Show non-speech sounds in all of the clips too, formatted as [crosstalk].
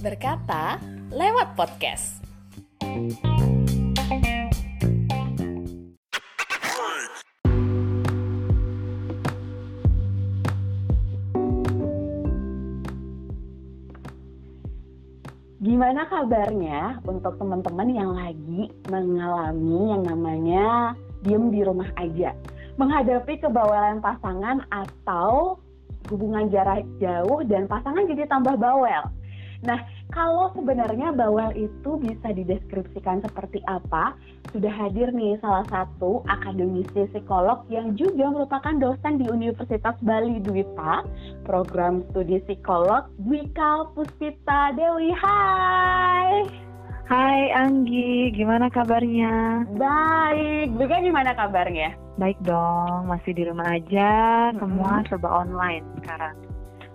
Berkata lewat podcast. Gimana kabarnya untuk teman-teman yang lagi mengalami yang namanya diem di rumah aja? Menghadapi kebawelan pasangan atau hubungan jarak jauh dan pasangan jadi tambah bawel. Nah, kalau sebenarnya bawel itu bisa dideskripsikan seperti apa, sudah hadir nih salah satu akademisi psikolog yang juga merupakan dosen di Universitas Bali Dwita, program studi psikolog Dwika Puspita Dewi. Hai. Hai Anggi, gimana kabarnya? Baik, Dwika gimana kabarnya? Baik dong, masih di rumah aja, semua serba online sekarang.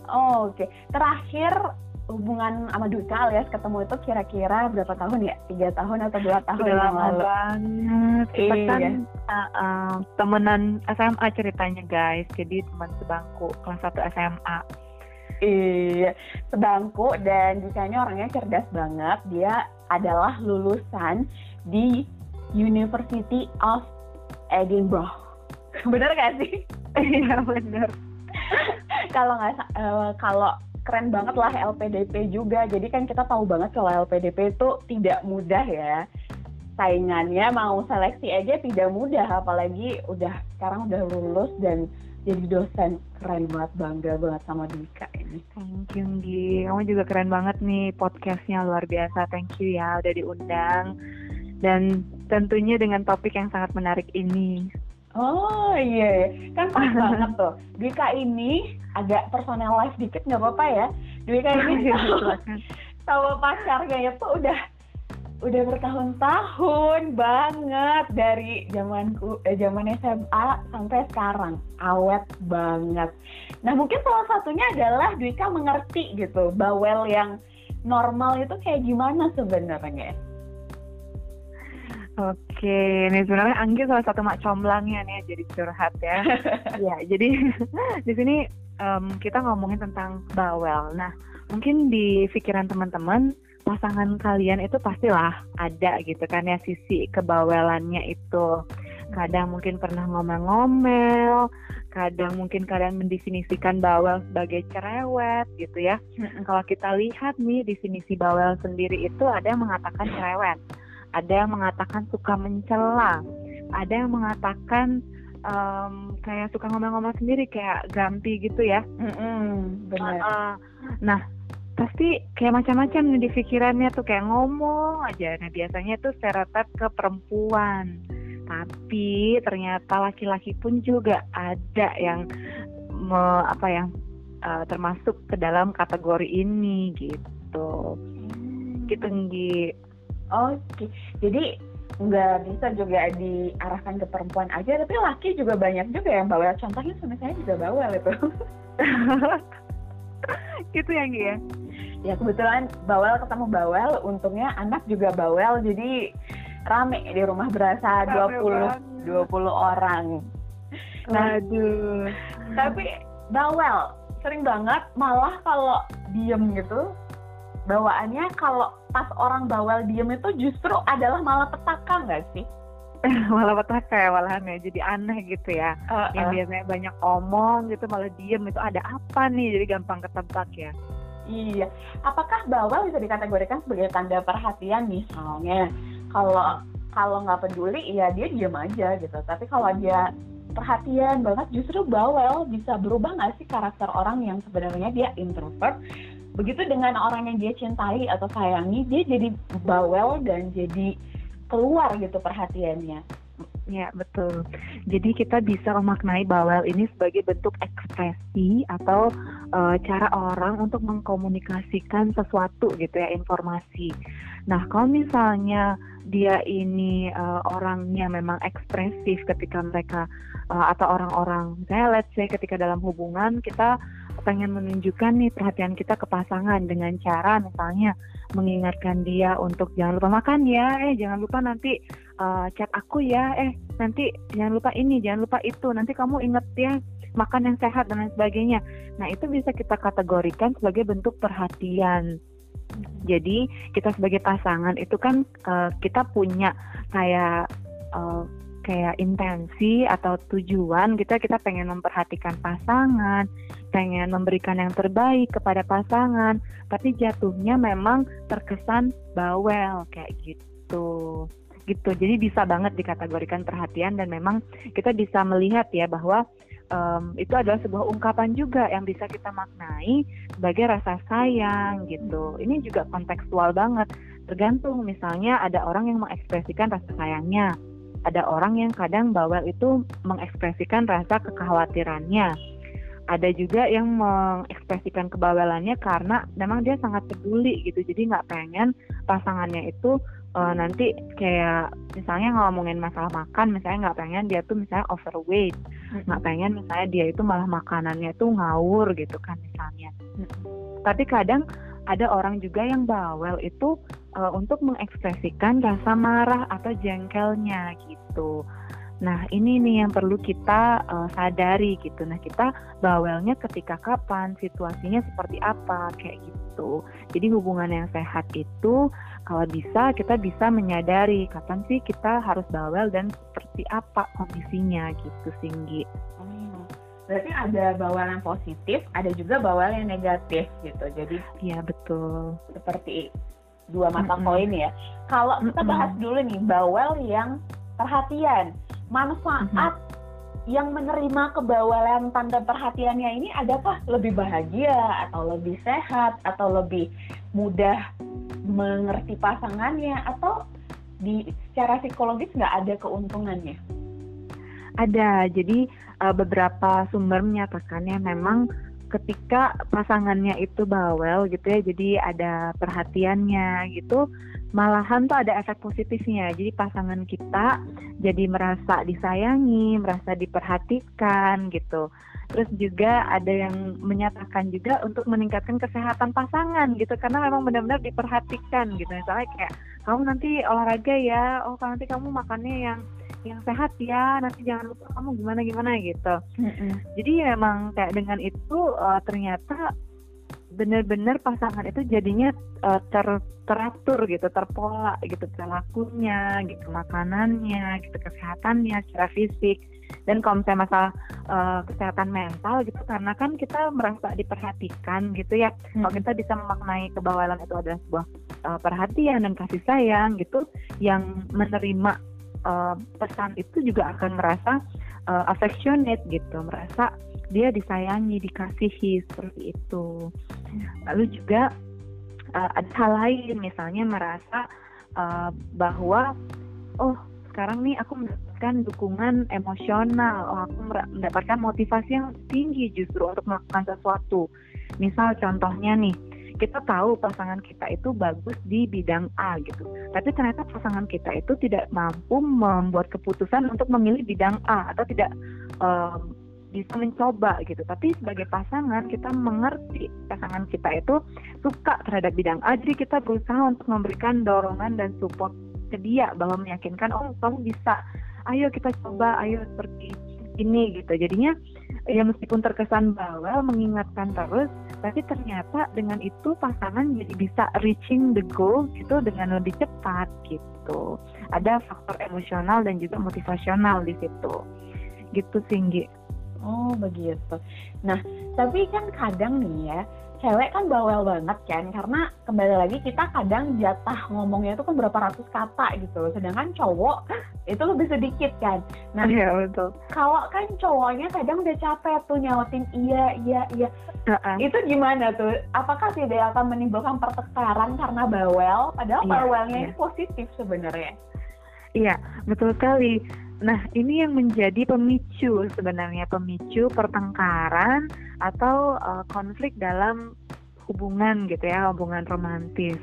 Oh, Oke, terakhir hubungan sama Dwika alias ketemu itu kira-kira berapa tahun ya? Tiga tahun atau dua tahun Udah yang lama lalu? banget. Kita Iya. kan uh, uh, temenan SMA ceritanya guys, jadi teman sebangku kelas 1 SMA. Iya, sebangku dan Dikanya orangnya cerdas banget. Dia adalah lulusan di University of Edinburgh. [laughs] Bener gak sih? Iya bener. [laughs] kalau nggak eh, kalau keren banget lah LPDP juga. Jadi kan kita tahu banget kalau LPDP itu tidak mudah ya. Saingannya mau seleksi aja tidak mudah, apalagi udah sekarang udah lulus dan jadi dosen keren banget bangga banget sama Dika ini. Thank you Anggi, kamu juga keren banget nih podcastnya luar biasa. Thank you ya udah diundang dan tentunya dengan topik yang sangat menarik ini. Oh iya, kan pas [laughs] banget tuh. Dika ini agak personalize dikit nggak apa-apa ya. Dika ini [laughs] sama, sama pacarnya itu udah udah bertahun-tahun banget dari zamanku eh, zaman SMA sampai sekarang awet banget. Nah mungkin salah satunya adalah Dwika mengerti gitu bawel yang normal itu kayak gimana sebenarnya. Oke, ini sebenarnya Anggi salah satu mak comblangnya nih jadi curhat ya. [laughs] ya, jadi [laughs] di sini em, kita ngomongin tentang bawel. Nah, mungkin di pikiran teman-teman pasangan kalian itu pastilah ada gitu kan ya sisi kebawelannya itu. Kadang mungkin pernah ngomel-ngomel, kadang mungkin kalian mendefinisikan bawel sebagai cerewet gitu ya. Kalau kita lihat nih definisi bawel sendiri itu ada yang mengatakan cerewet, ada yang mengatakan suka mencela, ada yang mengatakan em, kayak suka ngomel-ngomel sendiri kayak gampi gitu ya. Mm-mm, benar. Uh, nah pasti kayak macam-macam di pikirannya tuh kayak ngomong aja. Nah biasanya tuh stereotip ke perempuan. Tapi ternyata laki-laki pun juga ada yang me- apa yang uh, termasuk ke dalam kategori ini gitu. Gitu Nggi. Oke, jadi nggak bisa juga diarahkan ke perempuan aja, tapi laki juga banyak juga yang bawel. Contohnya suami saya juga bawel itu. [laughs] [laughs] gitu ya Nggi ya. ya kebetulan bawel ketemu bawel, untungnya anak juga bawel, jadi rame di rumah berasa Rame 20 20 orang. Nah, Aduh. tapi bawel sering banget malah kalau diem gitu bawaannya kalau pas orang bawel diem itu justru adalah malah petaka nggak sih? [laughs] malah petaka ya malahan ya jadi aneh gitu ya yang biasanya banyak omong gitu malah diem itu ada apa nih jadi gampang ketebak ya Iya, apakah bawel bisa dikategorikan sebagai tanda perhatian misalnya? Kalau kalau nggak peduli, ya dia diam aja gitu. Tapi kalau dia perhatian banget, justru bawel bisa berubah nggak sih karakter orang yang sebenarnya dia introvert? Begitu dengan orang yang dia cintai atau sayangi, dia jadi bawel dan jadi keluar gitu perhatiannya. Ya, betul. Jadi kita bisa memaknai bawel ini sebagai bentuk ekspresi atau eh, cara orang untuk mengkomunikasikan sesuatu gitu ya, informasi. Nah, kalau misalnya dia ini eh, orangnya memang ekspresif ketika mereka eh, atau orang-orang, misalnya let's say ketika dalam hubungan kita pengen menunjukkan nih perhatian kita ke pasangan dengan cara misalnya mengingatkan dia untuk jangan lupa makan ya, eh jangan lupa nanti uh, chat aku ya. Eh nanti jangan lupa ini jangan lupa itu. Nanti kamu inget ya makan yang sehat dan lain sebagainya. Nah itu bisa kita kategorikan sebagai bentuk perhatian. Jadi kita sebagai pasangan itu kan uh, kita punya kayak uh, kayak intensi atau tujuan kita kita pengen memperhatikan pasangan, pengen memberikan yang terbaik kepada pasangan, tapi jatuhnya memang terkesan bawel kayak gitu. Gitu. Jadi bisa banget dikategorikan perhatian dan memang kita bisa melihat ya bahwa um, itu adalah sebuah ungkapan juga yang bisa kita maknai sebagai rasa sayang gitu. Ini juga kontekstual banget. Tergantung misalnya ada orang yang mengekspresikan rasa sayangnya ada orang yang kadang bawel itu mengekspresikan rasa kekhawatirannya. Ada juga yang mengekspresikan kebawelannya karena memang dia sangat peduli gitu. Jadi nggak pengen pasangannya itu uh, nanti kayak misalnya ngomongin masalah makan, misalnya nggak pengen dia tuh misalnya overweight, nggak pengen misalnya dia itu malah makanannya tuh ngawur gitu kan misalnya. Tapi kadang ada orang juga yang bawel itu uh, untuk mengekspresikan rasa marah atau jengkelnya gitu. Nah, ini nih yang perlu kita uh, sadari gitu. Nah, kita bawelnya ketika kapan, situasinya seperti apa, kayak gitu. Jadi hubungan yang sehat itu kalau bisa kita bisa menyadari kapan sih kita harus bawel dan seperti apa kondisinya gitu, Singgi. Hmm. Berarti ada bawel yang positif, ada juga bawel yang negatif gitu. Jadi, iya betul. Seperti dua mata koin ya. Kalau kita bahas dulu nih bawel yang perhatian, manfaat yang menerima kebawelan tanda perhatiannya ini adakah lebih bahagia atau lebih sehat atau lebih mudah mengerti pasangannya? Atau di secara psikologis nggak ada keuntungannya? Ada, jadi uh, beberapa sumber menyatakannya memang ketika pasangannya itu bawel gitu ya jadi ada perhatiannya gitu malahan tuh ada efek positifnya. Jadi pasangan kita jadi merasa disayangi merasa diperhatikan gitu. Terus juga ada yang menyatakan juga untuk meningkatkan kesehatan pasangan gitu karena memang benar-benar diperhatikan gitu. Misalnya kayak kamu nanti olahraga ya oh nanti kamu makannya yang yang sehat ya nanti jangan lupa kamu gimana gimana gitu mm-hmm. jadi memang kayak dengan itu uh, ternyata benar-benar pasangan itu jadinya uh, ter teratur gitu terpola gitu perilakunya gitu makanannya gitu kesehatannya secara fisik dan kalau misalnya masalah uh, kesehatan mental gitu karena kan kita merasa diperhatikan gitu ya hmm. kalau kita bisa memaknai kebawalan itu adalah sebuah uh, perhatian dan kasih sayang gitu yang menerima uh, pesan itu juga akan merasa uh, affectionate gitu, merasa dia disayangi, dikasihi seperti itu. Lalu juga uh, ada hal lain, misalnya merasa uh, bahwa oh sekarang nih aku mendapatkan dukungan emosional, oh aku mendapatkan motivasi yang tinggi justru untuk melakukan sesuatu. Misal contohnya nih, kita tahu pasangan kita itu bagus di bidang A gitu. Tapi ternyata pasangan kita itu tidak mampu membuat keputusan untuk memilih bidang A atau tidak um, bisa mencoba gitu. Tapi sebagai pasangan kita mengerti pasangan kita itu suka terhadap bidang A, jadi kita berusaha untuk memberikan dorongan dan support ke dia bahwa meyakinkan oh kamu bisa, ayo kita coba, ayo seperti ini gitu. Jadinya ya meskipun terkesan bawel mengingatkan terus tapi ternyata dengan itu pasangan jadi bisa reaching the goal gitu dengan lebih cepat gitu. Ada faktor emosional dan juga motivasional di situ. Gitu tinggi oh begitu. Nah tapi kan kadang nih ya cewek kan bawel banget kan karena kembali lagi kita kadang jatah ngomongnya itu kan berapa ratus kata gitu sedangkan cowok [laughs] itu lebih sedikit kan. Nah iya betul. kalau kan cowoknya kadang udah capek tuh nyautin iya iya iya. Uh-uh. itu gimana tuh? Apakah tidak akan menimbulkan pertengkaran karena bawel? Padahal yeah, bawelnya yeah. ini positif sebenarnya. Iya betul sekali Nah, ini yang menjadi pemicu sebenarnya pemicu pertengkaran atau uh, konflik dalam hubungan gitu ya, hubungan romantis.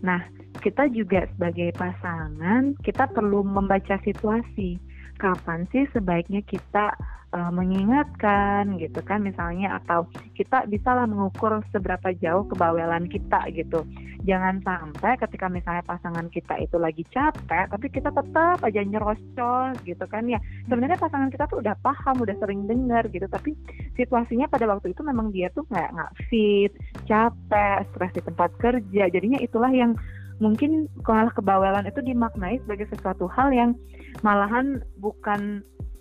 Nah, kita juga sebagai pasangan kita perlu membaca situasi. Kapan sih sebaiknya kita uh, mengingatkan gitu kan misalnya atau kita bisalah mengukur seberapa jauh kebawelan kita gitu. Jangan sampai ketika misalnya pasangan kita itu lagi capek tapi kita tetap aja nyerocos gitu kan ya. Sebenarnya pasangan kita tuh udah paham udah sering dengar gitu tapi situasinya pada waktu itu memang dia tuh nggak nggak fit capek stres di tempat kerja. Jadinya itulah yang mungkin kalau kebawelan itu dimaknai sebagai sesuatu hal yang malahan bukan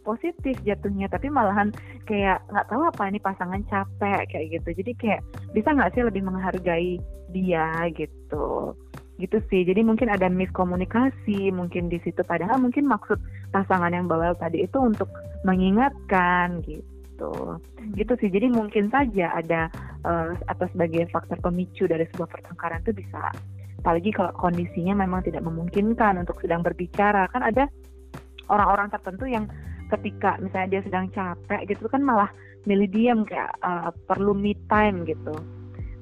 positif jatuhnya tapi malahan kayak nggak tahu apa ini pasangan capek kayak gitu. Jadi kayak bisa nggak sih lebih menghargai dia gitu? Gitu sih. Jadi mungkin ada miskomunikasi mungkin di situ. Padahal mungkin maksud pasangan yang bawel tadi itu untuk mengingatkan gitu. Gitu sih. Jadi mungkin saja ada uh, atau sebagai faktor pemicu dari sebuah pertengkaran itu bisa. Apalagi kalau kondisinya memang tidak memungkinkan untuk sedang berbicara. Kan ada orang-orang tertentu yang ketika misalnya dia sedang capek gitu kan malah milih diam kayak uh, perlu me time gitu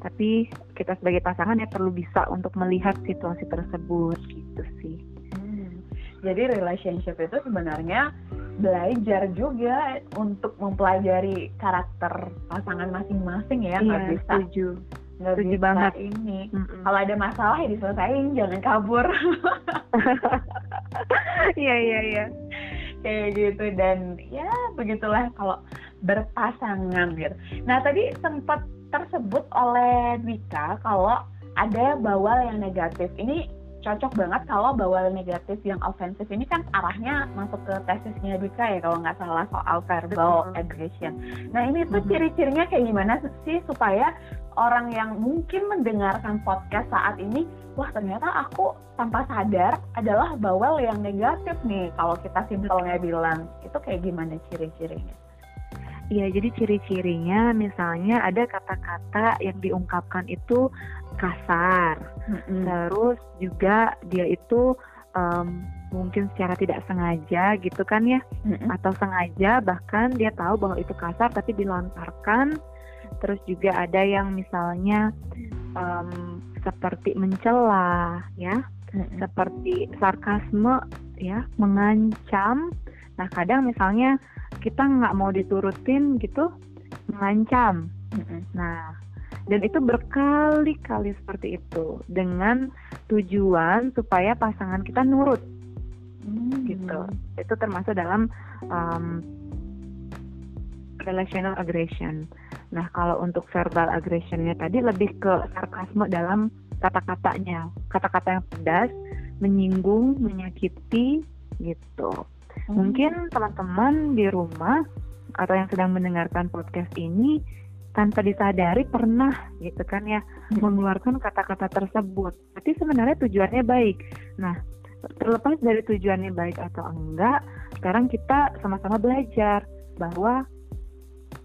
tapi kita sebagai pasangan ya perlu bisa untuk melihat situasi tersebut gitu sih hmm. jadi relationship itu sebenarnya belajar juga untuk mempelajari karakter pasangan masing-masing ya nggak iya, bisa setuju nggak bisa banget. ini mm -mm. kalau ada masalah ya diselesain jangan kabur [laughs] iya iya iya kayak gitu dan ya begitulah kalau berpasangan gitu. Nah tadi sempat tersebut oleh Dwika kalau ada bawal yang negatif. Ini cocok banget kalau bawal negatif yang ofensif ini kan arahnya masuk ke tesisnya Dwika ya kalau nggak salah soal verbal aggression. Nah ini tuh ciri-cirinya kayak gimana sih supaya orang yang mungkin mendengarkan podcast saat ini wah ternyata aku tanpa sadar adalah bawel yang negatif nih kalau kita simpelnya bilang itu kayak gimana ciri-cirinya Iya, jadi ciri-cirinya misalnya ada kata-kata yang diungkapkan itu kasar, mm-hmm. terus juga dia itu um, mungkin secara tidak sengaja gitu kan ya, mm-hmm. atau sengaja bahkan dia tahu bahwa itu kasar tapi dilontarkan. Terus juga ada yang misalnya um, seperti mencela ya hmm. seperti sarkasme ya mengancam nah kadang misalnya kita nggak mau diturutin gitu mengancam hmm. nah dan itu berkali-kali seperti itu dengan tujuan supaya pasangan kita nurut hmm. gitu itu termasuk dalam um, relational aggression Nah, kalau untuk verbal aggressionnya tadi lebih ke sarkasme dalam kata-katanya, kata-kata yang pedas, menyinggung, menyakiti, gitu. Hmm. Mungkin teman-teman di rumah atau yang sedang mendengarkan podcast ini tanpa disadari pernah gitu kan ya hmm. mengeluarkan kata-kata tersebut. Tapi sebenarnya tujuannya baik. Nah, terlepas dari tujuannya baik atau enggak, sekarang kita sama-sama belajar bahwa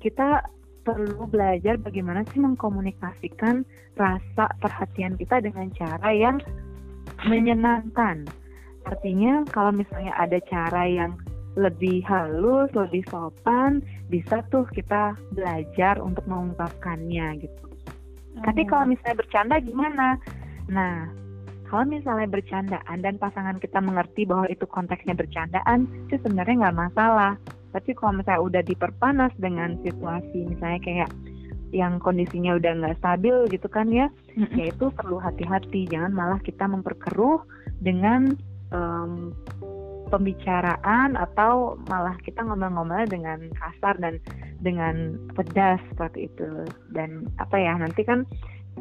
kita perlu belajar bagaimana sih mengkomunikasikan rasa perhatian kita dengan cara yang menyenangkan. Artinya kalau misalnya ada cara yang lebih halus, lebih sopan, bisa tuh kita belajar untuk mengungkapkannya gitu. Hmm. Tapi kalau misalnya bercanda gimana? Nah, kalau misalnya bercandaan dan pasangan kita mengerti bahwa itu konteksnya bercandaan, itu sebenarnya nggak masalah tapi kalau misalnya udah diperpanas dengan situasi misalnya kayak yang kondisinya udah nggak stabil gitu kan ya mm-hmm. ya itu perlu hati-hati jangan malah kita memperkeruh dengan um, pembicaraan atau malah kita ngomel-ngomel dengan kasar dan dengan pedas seperti itu dan apa ya nanti kan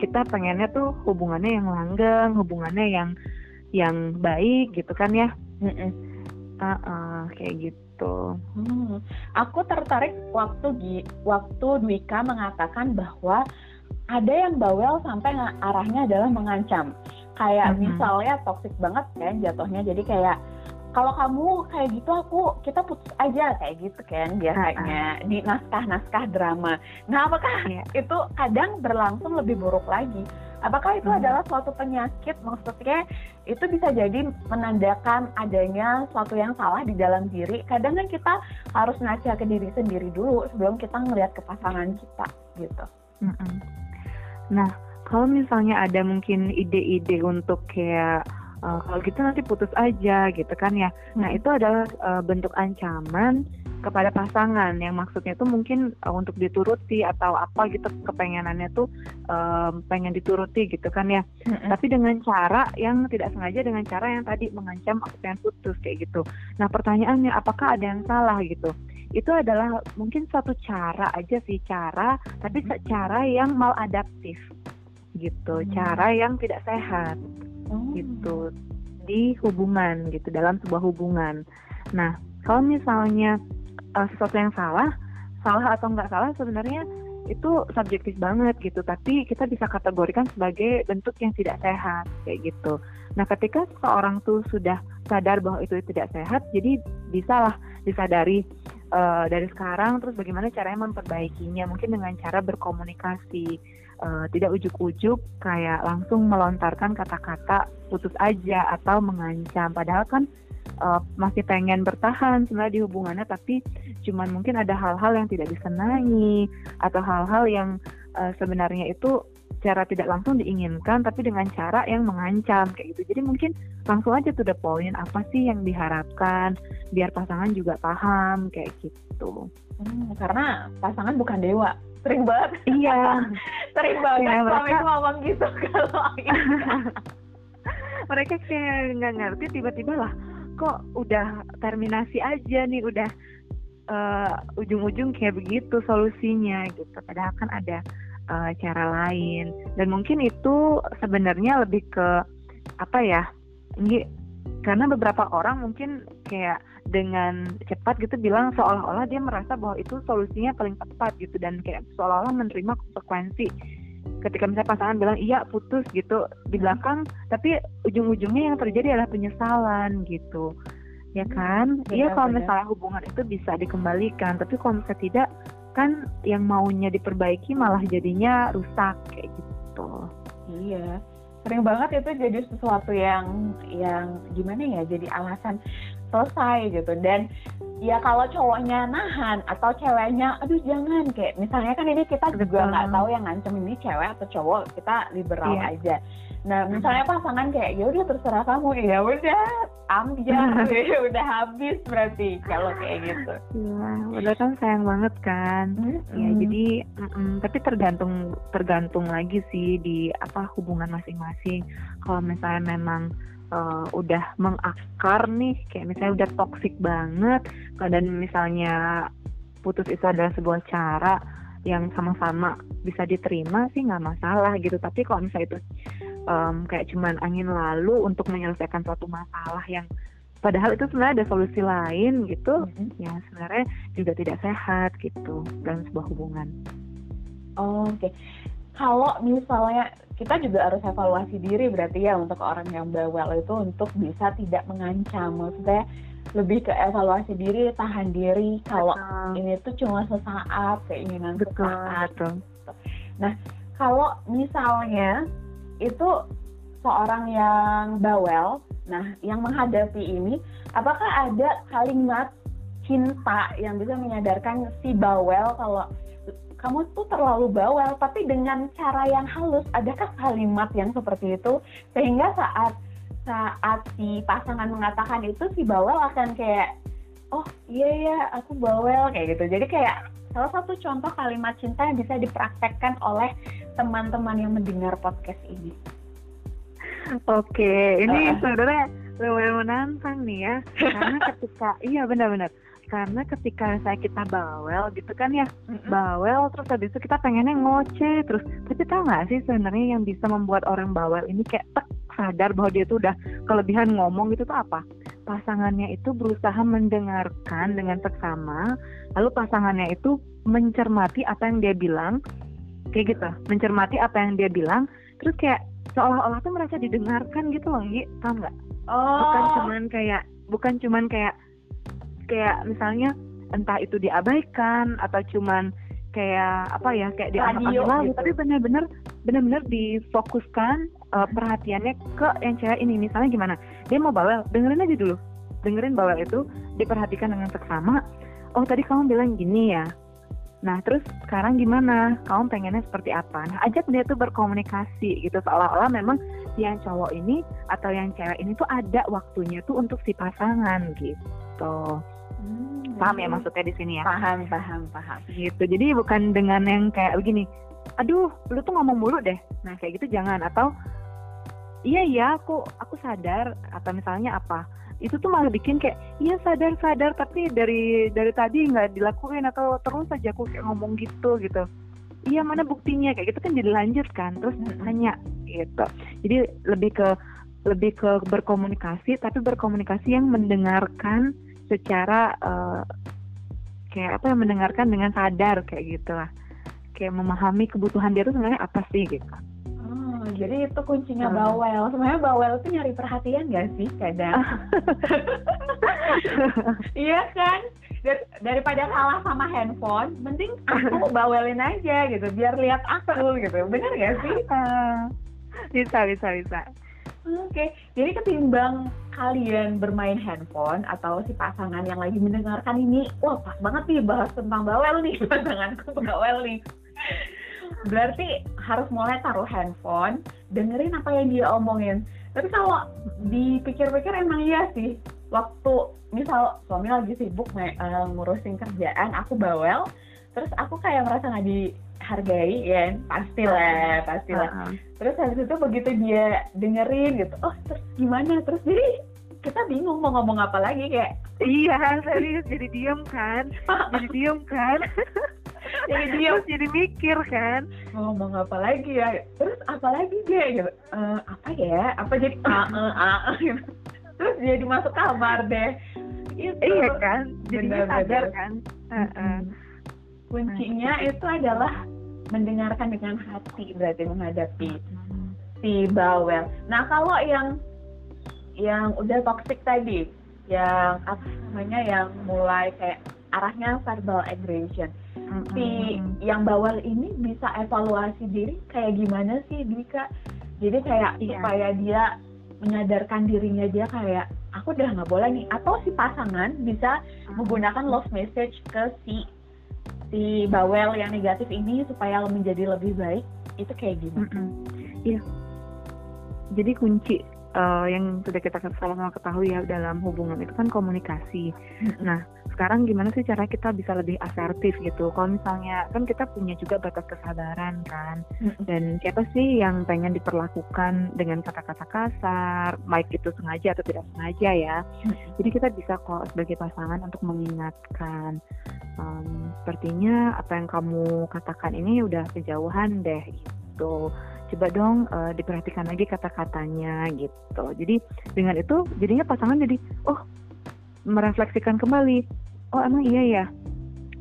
kita pengennya tuh hubungannya yang langgeng hubungannya yang yang baik gitu kan ya mm -mm. Uh, uh, kayak gitu. Hmm, aku tertarik waktu waktu Dwika mengatakan bahwa ada yang bawel sampai arahnya adalah mengancam. Kayak hmm. misalnya toxic banget kan jatuhnya. Jadi kayak kalau kamu kayak gitu aku kita putus aja kayak gitu kan biasanya di naskah-naskah drama. Nah, apakah yeah. itu kadang berlangsung lebih buruk lagi? Apakah itu hmm. adalah suatu penyakit? Maksudnya itu bisa jadi menandakan adanya suatu yang salah di dalam diri. Kadang kan kita harus ngaca ke diri sendiri dulu sebelum kita ngelihat ke pasangan kita gitu. Hmm. Nah, kalau misalnya ada mungkin ide-ide untuk kayak uh, kalau gitu nanti putus aja gitu kan ya. Nah, hmm. itu adalah uh, bentuk ancaman kepada pasangan yang maksudnya tuh mungkin uh, untuk dituruti atau apa gitu kepengenannya tuh um, pengen dituruti gitu kan ya Mm-mm. tapi dengan cara yang tidak sengaja dengan cara yang tadi mengancam aku pengen putus kayak gitu nah pertanyaannya apakah ada yang salah gitu itu adalah mungkin suatu cara aja sih cara tapi cara yang maladaptif gitu Hmm. cara yang tidak sehat Oh. gitu di hubungan gitu dalam sebuah hubungan. Nah kalau misalnya uh, sesuatu yang salah, salah atau nggak salah sebenarnya itu subjektif banget gitu. Tapi kita bisa kategorikan sebagai bentuk yang tidak sehat kayak gitu. Nah ketika seorang tuh sudah sadar bahwa itu tidak sehat, jadi bisalah disadari uh, dari sekarang terus bagaimana caranya memperbaikinya mungkin dengan cara berkomunikasi uh, tidak ujuk-ujuk kayak langsung melontarkan kata-kata putus aja atau mengancam. Padahal kan uh, masih pengen bertahan sebenarnya di hubungannya tapi cuman mungkin ada hal-hal yang tidak disenangi atau hal-hal yang uh, sebenarnya itu cara tidak langsung diinginkan tapi dengan cara yang mengancam kayak gitu. Jadi mungkin langsung aja tuh the point apa sih yang diharapkan? Biar pasangan juga paham kayak gitu. Hmm, karena pasangan bukan dewa. Sering banget, iya. [laughs] Sering banget. Ya, suami mereka- ngomong gitu kalau [laughs] mereka kayak nggak ngerti tiba-tiba lah kok udah terminasi aja nih udah eh, ujung-ujung kayak begitu solusinya gitu. Padahal kan ada eh, cara lain. Dan mungkin itu sebenarnya lebih ke apa ya ini karena beberapa orang mungkin kayak dengan cepat gitu bilang seolah-olah dia merasa bahwa itu solusinya paling tepat gitu dan kayak seolah-olah menerima konsekuensi. Ketika misalnya pasangan bilang iya putus gitu di belakang tapi ujung-ujungnya yang terjadi adalah penyesalan gitu. Ya kan? benar, iya kalau misalnya hubungan itu bisa dikembalikan tapi kalau misalnya tidak kan yang maunya diperbaiki malah jadinya rusak kayak gitu. Iya, sering banget itu jadi sesuatu yang yang gimana ya, jadi alasan selesai gitu. Dan ya kalau cowoknya nahan atau ceweknya, aduh jangan kayak misalnya kan ini kita juga nggak tahu yang ngancem ini cewek atau cowok, kita liberal Iya. aja. Nah misalnya pasangan kayak ya udah terserah kamu, ya udah ambil, [laughs] [laughs] ya udah habis berarti kalau kayak gitu. Iya, padahal kan sayang banget kan. Ya, Hmm. jadi mm-mm, tapi tergantung tergantung lagi sih di apa hubungan masing-masing. Kalau misalnya memang eh, udah mengakar nih, kayak misalnya udah toksik banget, dan misalnya putus itu adalah sebuah cara yang sama-sama bisa diterima sih nggak masalah gitu. Tapi kalau misalnya itu em, kayak cuman angin lalu untuk menyelesaikan suatu masalah yang padahal itu sebenarnya ada solusi lain gitu Mm-mm. ya sebenarnya juga tidak sehat gitu dalam sebuah hubungan. Oke. Kalau misalnya kita juga harus evaluasi diri berarti ya untuk orang yang bawel itu untuk bisa tidak mengancam. Maksudnya lebih ke evaluasi diri, tahan diri. Kalau ini tuh cuma sesaat, keinginan betul sesaat. betul. Kalau misalnya itu seorang yang bawel, nah yang menghadapi ini, apakah ada kalimat cinta yang bisa menyadarkan si bawel kalau kamu tuh terlalu bawel, tapi dengan cara yang halus, adakah kalimat yang seperti itu? Sehingga saat saat si pasangan mengatakan itu si bawel akan kayak oh iya ya aku bawel kayak gitu. Jadi kayak salah satu contoh kalimat cinta yang bisa dipraktekkan oleh teman-teman yang mendengar podcast ini Oke, ini Uh-uh. sebenarnya lumayan menantang nih ya. Karena [laughs] ketika iya benar-benar. Karena ketika saya kita bawel gitu kan ya, bawel terus habis itu kita pengennya ngoceh terus. Tapi tahu nggak sih sebenarnya yang bisa membuat orang bawel ini kayak tek sadar bahwa dia tuh udah kelebihan ngomong gitu tuh apa? Pasangannya itu berusaha mendengarkan dengan seksama, lalu pasangannya itu mencermati apa yang dia bilang, kayak gitu, mencermati apa yang dia bilang, terus kayak seolah-olah tuh merasa didengarkan gitu loh, Gi, tau nggak? Bukan oh cuman kayak, bukan cuman kayak, kayak misalnya entah itu diabaikan atau cuman kayak apa ya kayak dianggap lalu gitu. tapi benar-benar benar-benar difokuskan uh, perhatiannya ke yang cewek ini misalnya gimana dia mau bawel. Dengerin aja dulu. Dengerin bawel itu diperhatikan dengan seksama. Oh tadi kamu bilang gini ya. Nah terus sekarang gimana? Kamu pengennya seperti apa? Nah ajak dia tuh berkomunikasi gitu. Seolah-olah memang yang cowok ini atau yang cewek ini tuh ada waktunya tuh untuk si pasangan gitu. Hmm, paham ya maksudnya di sini ya? Paham paham paham. Gitu. Jadi bukan dengan yang kayak begini. Aduh lu tuh ngomong mulu deh. Nah kayak gitu jangan. Atau iya iya aku aku sadar atau misalnya apa. Itu tuh malah bikin kayak iya sadar sadar tapi dari dari tadi nggak dilakuin atau terus aja aku kayak ngomong gitu gitu. Iya mana buktinya? Kayak gitu kan jadi lanjut kan terus tanya gitu. Jadi lebih ke lebih ke berkomunikasi tapi berkomunikasi yang mendengarkan secara uh, kayak apa yang mendengarkan dengan sadar kayak gitulah. Kayak memahami kebutuhan dia tuh sebenarnya apa sih gitu jadi itu kuncinya bawel. Sebenarnya bawel itu nyari perhatian gak sih kadang? [laughs] iya kan? Dar daripada kalah sama handphone, mending aku [laughs] bawelin aja gitu, biar lihat aku gitu. Bener gak sih? [laughs] bisa, bisa, bisa. Oke, okay. jadi ketimbang kalian bermain handphone atau si pasangan yang lagi mendengarkan ini, wah pas banget nih bahas tentang bawel nih, pasanganku bawel nih berarti harus mulai taruh handphone dengerin apa yang dia omongin. Tapi kalau dipikir-pikir emang iya sih. Waktu misal suami lagi sibuk uh, ngurusin kerjaan aku bawel terus aku kayak merasa nggak dihargai ya pastilah pastilah. Uh -huh. terus habis itu begitu dia dengerin gitu oh terus gimana? Terus jadi kita bingung mau ngomong apa lagi kayak iya serius jadi diem kan jadi diem kan [laughs] jadi [laughs] dia jadi mikir kan mau ngomong apa lagi ya? Terus apa lagi dia? Gitu e, apa ya? Apa jadi a e a gitu. Terus jadi masuk kamar deh. Itu iya kan? Jadi sadar kan? Kuncinya itu adalah mendengarkan dengan hati berarti menghadapi si bawel. Nah kalau yang yang udah toxic tadi yang apa namanya yang mulai kayak arahnya verbal aggression mm-hmm. si yang bawel ini bisa evaluasi diri kayak gimana sih Dika jadi kayak yeah. supaya dia menyadarkan dirinya dia kayak aku udah nggak boleh nih atau si pasangan bisa menggunakan love message ke si si bawel yang negatif ini supaya menjadi lebih baik itu kayak gimana? Iya. Mm-hmm. Yeah. Jadi kunci uh, yang sudah kita sama-sama ketahui ya dalam hubungan itu kan komunikasi. Nah, sekarang gimana sih cara kita bisa lebih asertif gitu? Kalau misalnya kan kita punya juga batas kesabaran kan, dan siapa sih yang pengen diperlakukan dengan kata-kata kasar, baik itu sengaja atau tidak sengaja ya? Jadi kita bisa kok sebagai pasangan untuk mengingatkan, um, sepertinya apa yang kamu katakan ini udah kejauhan deh gitu coba dong uh, diperhatikan lagi kata-katanya gitu. Jadi dengan itu jadinya pasangan jadi oh merefleksikan kembali. Oh emang iya ya.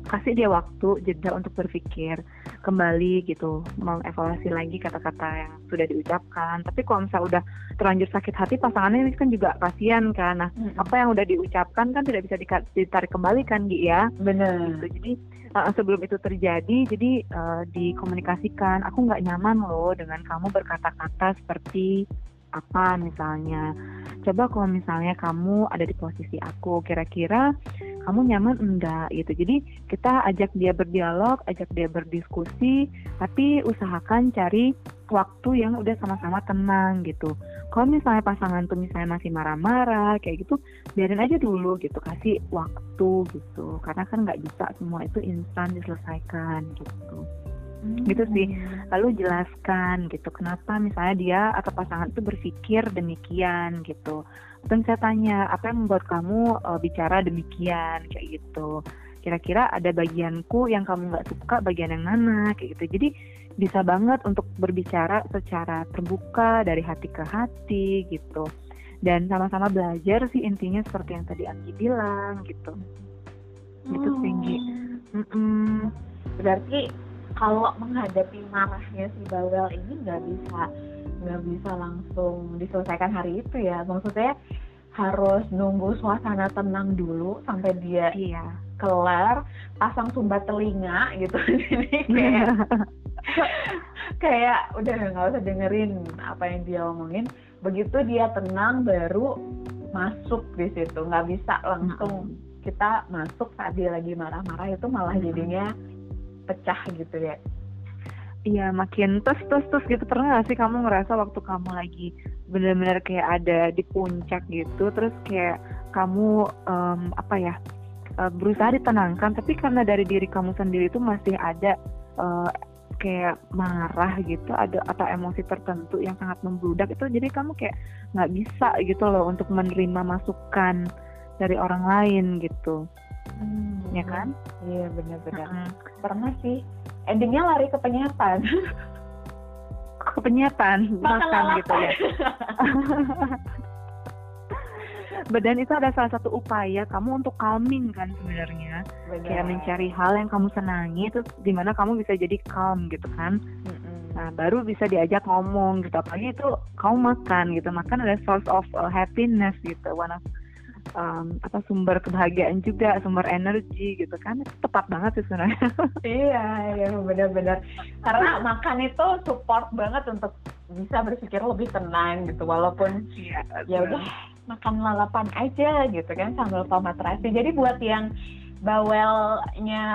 Kasih dia waktu jeda untuk berpikir kembali gitu, mengevaluasi lagi kata-kata yang sudah diucapkan. Tapi kalau misalnya udah terlanjur sakit hati pasangannya ini kan juga kasihan kan. Nah, hmm. apa yang udah diucapkan kan tidak bisa ditarik kembali kan, Gi ya. Benar. Gitu. Jadi uh, sebelum itu terjadi jadi uh, dikomunikasikan aku nggak nyaman loh dengan kamu berkata-kata seperti apa misalnya coba kalau misalnya kamu ada di posisi aku kira-kira kamu nyaman? Enggak gitu. Jadi kita ajak dia berdialog ajak dia berdiskusi tapi usahakan cari waktu yang udah sama-sama tenang gitu. Kalau misalnya pasangan tuh misalnya masih marah-marah kayak gitu biarin aja dulu gitu. Kasih waktu gitu. Karena kan nggak bisa semua itu instan diselesaikan gitu. Hmm. gitu sih. lalu jelaskan gitu. Kenapa misalnya dia atau pasangan itu berpikir demikian gitu dan saya tanya apa yang membuat kamu uh, bicara demikian? Kayak gitu. Kira-kira ada bagianku yang kamu nggak suka bagian yang mana? Kayak gitu. Jadi bisa banget untuk berbicara secara terbuka dari hati ke hati gitu. Dan sama-sama belajar sih intinya seperti yang tadi Anggi bilang gitu. Gitu hmm. tinggi mm -mm. berarti kalau menghadapi marahnya si bawel ini nggak bisa nggak bisa langsung diselesaikan hari itu ya. Maksudnya harus nunggu suasana tenang dulu sampai dia iya. kelar pasang sumbat telinga gitu. [laughs] Jadi kayak kayak udah nggak usah dengerin apa yang dia omongin. Begitu dia tenang baru masuk di situ. Nggak bisa langsung kita masuk saat dia lagi marah-marah itu malah jadinya pecah gitu ya. Iya makin tes tes tes gitu. Pernah gak sih kamu ngerasa waktu kamu lagi benar-benar kayak ada di puncak gitu terus kayak kamu um, apa ya uh, berusaha ditenangkan tapi karena dari diri kamu sendiri itu masih ada uh, kayak marah gitu ada atau emosi tertentu yang sangat membludak itu jadi kamu kayak nggak bisa gitu loh untuk menerima masukan dari orang lain gitu hmm, ya kan? Iya benar-benar. Hmm. pernah sih. Endingnya lari ke penyetan [laughs] ke makan gitu ya. [laughs] Badan itu ada salah satu upaya kamu untuk calming kan sebenarnya. Kayak mencari hal yang kamu senangi itu di mana kamu bisa jadi calm gitu kan. Mm-hmm. nah baru bisa diajak ngomong gitu. Apalagi itu kamu makan gitu. Makan ada source of uh, happiness gitu. One of um, apa sumber kebahagiaan juga sumber energi gitu kan. Tepat banget sih sebenarnya. [laughs] Iya iya benar-benar. Karena makan itu support banget untuk bisa berpikir lebih tenang gitu walaupun iya, ya udah makan lalapan aja gitu kan sambil tomat terasi. Jadi buat yang bawelnya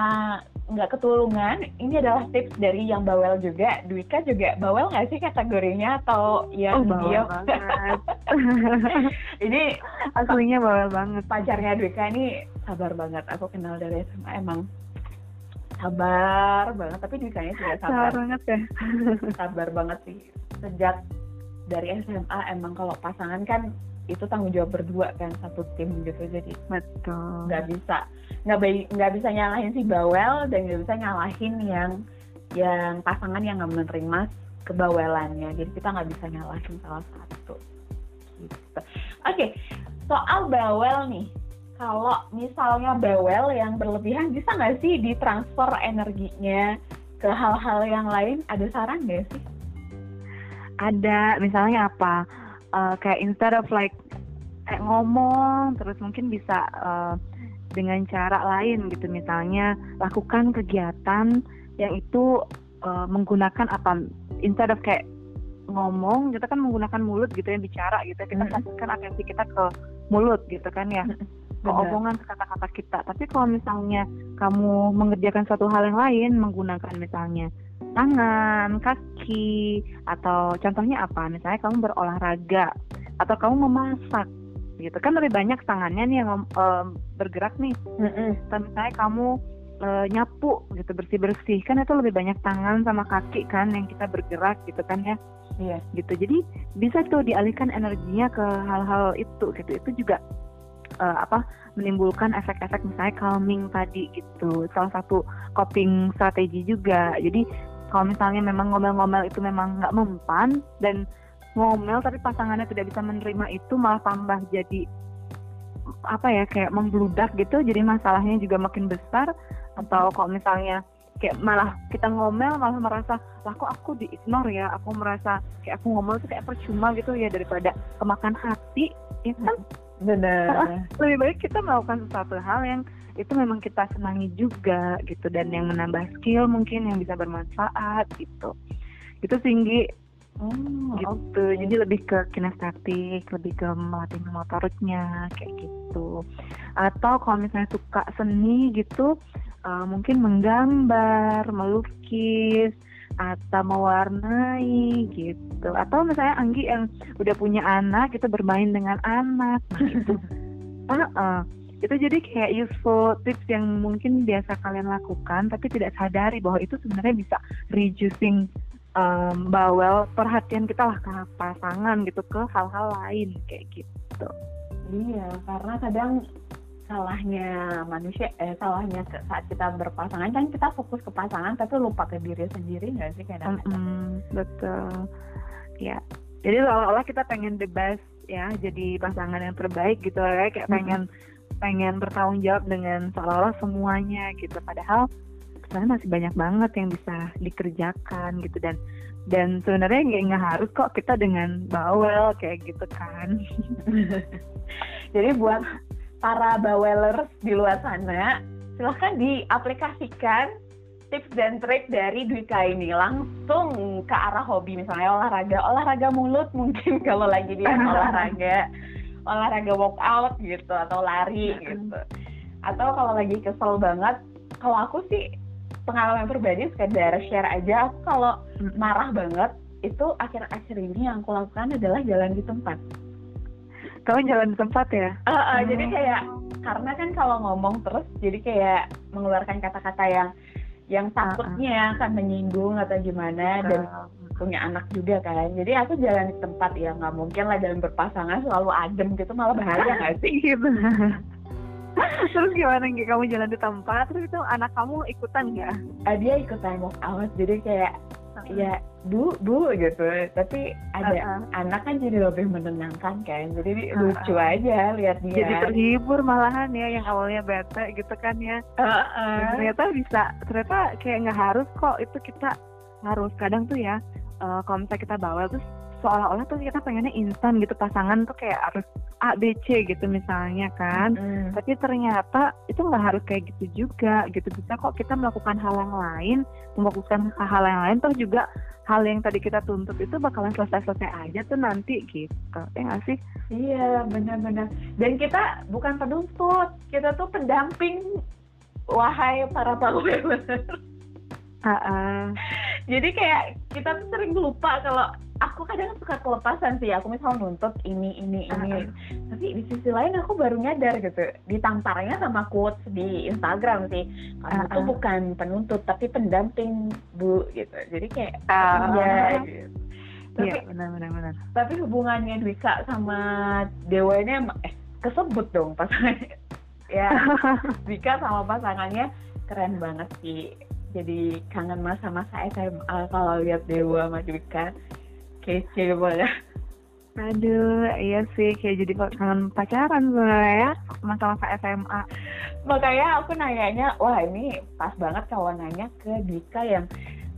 nggak ketulungan, ini adalah tips dari yang bawel juga. Dwika juga bawel nggak sih kategorinya atau yang oh, bawel [laughs] banget. ini aslinya bawel banget. Pacarnya Dwika ini sabar banget. Aku kenal dari SMA emang sabar banget. Tapi Dwika ini juga sabar. Sabar banget ya. [laughs] sabar banget sih. Sejak dari SMA emang kalau pasangan kan itu tanggung jawab berdua kan satu tim gitu jadi betul nggak bisa nggak nggak bisa nyalahin si bawel dan nggak bisa nyalahin yang yang pasangan yang nggak menerima kebawelannya. Jadi kita nggak bisa nyalahin salah satu. Gitu. Oke soal bawel nih. Kalau misalnya bawel yang berlebihan bisa nggak sih ditransfer energinya ke hal-hal yang lain? Ada saran nggak sih? Ada. Misalnya apa? Uh, kayak instead of like eh, ngomong terus mungkin bisa uh, dengan cara lain gitu. Misalnya lakukan kegiatan yang itu uh, menggunakan apa? Instead of kayak ngomong kita kan menggunakan mulut gitu ya bicara gitu. Kita mm -hmm. atensi kita ke mulut gitu kan ya. Ke omongan kata-kata kita. Tapi kalau misalnya kamu mengerjakan suatu hal yang lain menggunakan misalnya tangan, kaki, atau contohnya apa? Misalnya kamu berolahraga atau kamu memasak, gitu kan lebih banyak tangannya nih yang um, bergerak nih. Mm-hmm. Misalnya kamu uh, nyapu gitu bersih bersih, kan itu lebih banyak tangan sama kaki kan yang kita bergerak gitu kan ya. Iya. Gitu. Jadi bisa tuh dialihkan energinya ke hal-hal itu gitu. Itu juga uh, apa menimbulkan efek-efek misalnya calming tadi gitu salah satu coping strategi juga jadi kalau misalnya memang ngomel-ngomel itu memang nggak mempan dan ngomel tapi pasangannya tidak bisa menerima itu malah tambah jadi apa ya kayak membludak gitu. Jadi masalahnya juga makin besar. Atau kalau misalnya kayak malah kita ngomel malah merasa lah kok aku di ignore ya? Aku merasa kayak aku ngomel tuh kayak percuma gitu ya daripada kemakan hati. Ya kan? Benar. Lebih baik kita melakukan sesuatu hal yang itu memang kita senangi juga gitu. Dan yang menambah skill mungkin yang bisa bermanfaat gitu. Itu tinggi Oh, gitu. Okay. Jadi lebih ke kinestetik, lebih ke melatih motoriknya kayak gitu. Atau kalau misalnya suka seni gitu, uh, mungkin menggambar, melukis, atau mewarnai gitu. Atau misalnya Anggi yang udah punya anak, kita bermain dengan anak gitu. [laughs] uh, uh, itu jadi kayak useful tips yang mungkin biasa kalian lakukan tapi tidak sadari bahwa itu sebenarnya bisa reducing um, bawel perhatian kita lah ke pasangan gitu ke hal-hal lain kayak gitu. Iya karena kadang salahnya manusia eh salahnya saat kita berpasangan kan kita fokus ke pasangan tapi lupa ke diri sendiri nggak sih kadang, -kadang. Mm -hmm, betul. Ya jadi seolah-olah kita pengen the best ya jadi pasangan yang terbaik gitu ya kayak pengen mm -hmm pengen bertanggung jawab dengan seolah-olah semuanya gitu. Padahal sebenarnya masih banyak banget yang bisa dikerjakan gitu. Dan dan sebenarnya nggak nggak harus kok kita dengan bawel kayak gitu kan. [laughs] Jadi buat para bawelers di luar sana silahkan diaplikasikan tips dan trik dari Dwika ini. Langsung ke arah hobi misalnya olahraga. Olahraga mulut mungkin [laughs] kalau lagi dia [laughs] olahraga. Olahraga workout gitu atau lari gitu. Atau kalau lagi kesel banget kalau aku sih pengalaman pribadi sekedar share aja aku kalau marah banget itu akhir-akhir ini yang aku lakukan adalah jalan di tempat Kamu jalan di tempat ya? Uh, uh, Hmm. Jadi kayak karena kan kalau ngomong terus, jadi kayak mengeluarkan kata-kata yang yang takutnya akan menyinggung atau gimana dan Uh, punya anak juga kan. Jadi aku jalan di tempat ya nggak mungkin lah dalam berpasangan selalu adem gitu malah bahaya nggak sih? gitu. [laughs] terus gimana Gi? Kamu jalan di tempat, terus itu anak kamu ikutan nggak? Ah, dia ikutan walk out jadi kayak ya bu bu gitu. Tapi ada Uh-uh. anak kan jadi lebih menenangkan kan. Jadi Uh-uh. lucu aja lihat dia. Jadi terhibur malahan ya yang awalnya bete gitu kan ya. Uh-uh. Dan ternyata bisa ternyata kayak nggak harus kok itu kita harus kadang tuh ya eh, kalau misalnya kita bawel terus seolah-olah tuh kita pengennya instan gitu pasangan tuh kayak harus A B C gitu misalnya kan Mm. tapi ternyata itu nggak harus kayak gitu juga gitu bisa kok kita melakukan hal yang lain memfokuskan ke hal yang lain toh juga hal yang tadi kita tuntut itu bakalan selesai-selesai aja tuh nanti gitu ya nggak sih Iya benar-benar. Dan kita bukan penuntut, kita tuh pendamping. Wahai para Ah, ah. Jadi kayak kita tuh sering lupa kalau aku kadang suka kelepasan sih. Aku misal nuntut ini ini ini. Tapi di sisi lain aku baru nyadar gitu. Ditamparnya sama quotes di Instagram sih. Kamu ah. bukan penuntut tapi pendamping bu gitu. Jadi kayak Ah. iya. gitu. Tapi Iya benar-benar benar. tapi hubungannya Dwika sama Dewa ini emang- eh kesebut dong pasangannya [laughs] ya [laughs] Dwika sama pasangannya keren banget sih jadi kangen masa-masa SMA kalau lihat Dewa sama Dwika kece banget Aduh, iya sih kayak jadi kangen pacaran sebenarnya ya masa-masa SMA. makanya aku nanyanya wah ini pas banget kalau nanya ke Dwika yang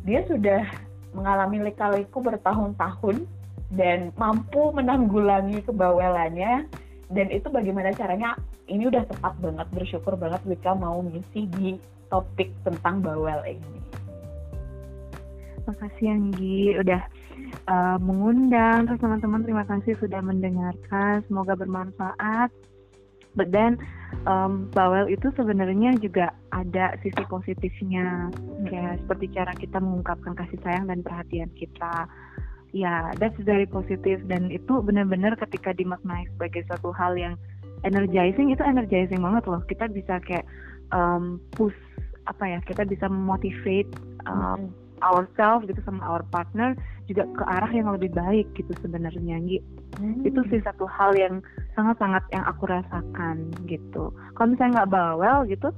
dia sudah mengalami lika-liku bertahun-tahun dan mampu menanggulangi kebawelannya. Dan itu bagaimana caranya? Ini udah tepat banget bersyukur banget Dwika mau ngisi di topik tentang bawel ini. Makasih Anggi. Udah uh, mengundang terus teman-teman terima kasih sudah mendengarkan semoga bermanfaat. But then um, bawel itu sebenarnya juga ada sisi positifnya kayak seperti cara kita mengungkapkan kasih sayang dan perhatian kita. Ya, that's very positif dan itu benar-benar ketika dimaknai sebagai suatu hal yang energizing itu energizing banget loh. Kita bisa kayak um, push apa ya? Kita bisa motivate um, ourselves gitu sama our partner juga ke arah yang lebih baik gitu sebenarnya Gi. Hmm. Itu sih satu hal yang sangat-sangat yang aku rasakan gitu. Kalau misalnya nggak bawel gitu,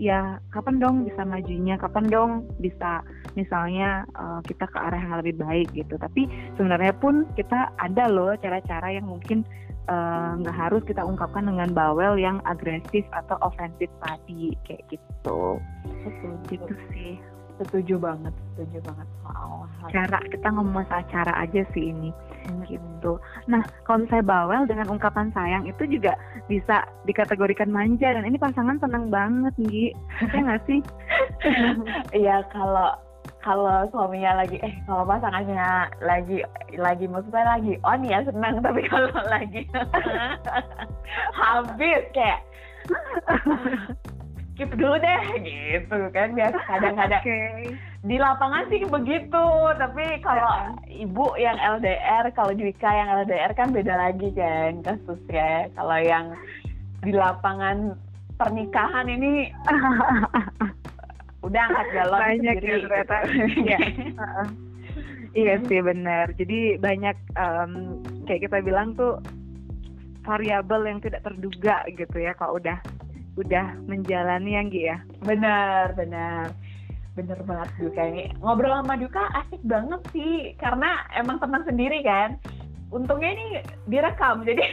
ya kapan dong bisa majunya? Kapan dong bisa misalnya uh, kita ke arah yang lebih baik gitu. Tapi sebenarnya pun kita ada loh cara-cara yang mungkin uh, nggak harus kita ungkapkan dengan bawel yang agresif atau ofensif tadi kayak gitu. Setuju. Gitu sih. Setuju banget setuju banget soal cara kita ngomong masalah cara aja sih ini ini. gitu. Nah kalau misalnya bawel dengan ungkapan sayang itu juga bisa dikategorikan manja dan ini pasangan senang banget Gi, ya nggak sih? [laughs] Iya kalau kalau suaminya lagi eh kalau pasangannya lagi lagi maksudnya lagi on ya senang tapi kalau lagi [laughs] habis kayak skip dulu deh gitu kan biasa kadang-kadang Oke. di lapangan sih begitu tapi kalau ibu yang LDR kalau Dwika yang LDR kan beda lagi kan kasusnya kalau yang di lapangan pernikahan ini [laughs] udah angkat galon Banyak ya sendiri ternyata. gitu. [laughs] Iya. Iya sih benar. Jadi banyak em, kayak kita bilang tuh variabel yang tidak terduga gitu ya kalau udah udah menjalani yang Gi ya. benar benar. Bener banget Duka. Ini ngobrol sama Duka asik banget sih karena emang tenang sendiri kan? Untungnya ini direkam jadi [laughs]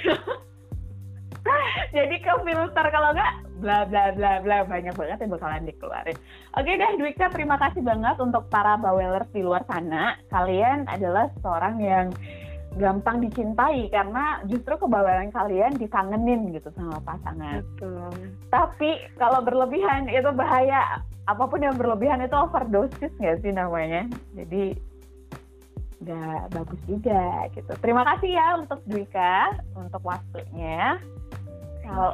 jadi ke filter kalau nggak bla bla bla bla. Banyak banget yang bakalan dikeluarin. Oke deh Dwika terima kasih banget untuk para bawelers di luar sana. Kalian adalah seorang yang gampang dicintai karena justru kebawelan kalian dikangenin gitu sama pasangan Betul. tapi kalau berlebihan itu bahaya. Apa pun yang berlebihan itu overdosis nggak sih namanya? Jadi nggak bagus juga gitu. Terima kasih ya untuk Dwika untuk waktunya. Kalau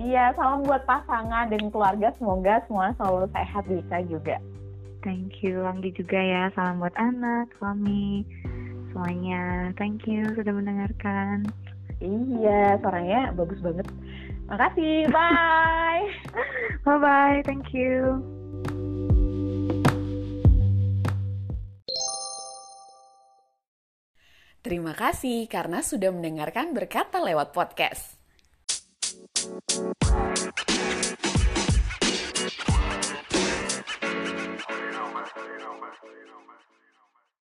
iya salam buat pasangan dan keluarga semoga semua selalu sehat Dwika juga. Thank you Anggi juga ya. Salam buat anak, suami, semuanya. Thank you sudah mendengarkan. Iya, suaranya bagus banget. Makasih, bye. [laughs] Bye-bye, thank you. Terima kasih karena sudah mendengarkan berkata lewat podcast.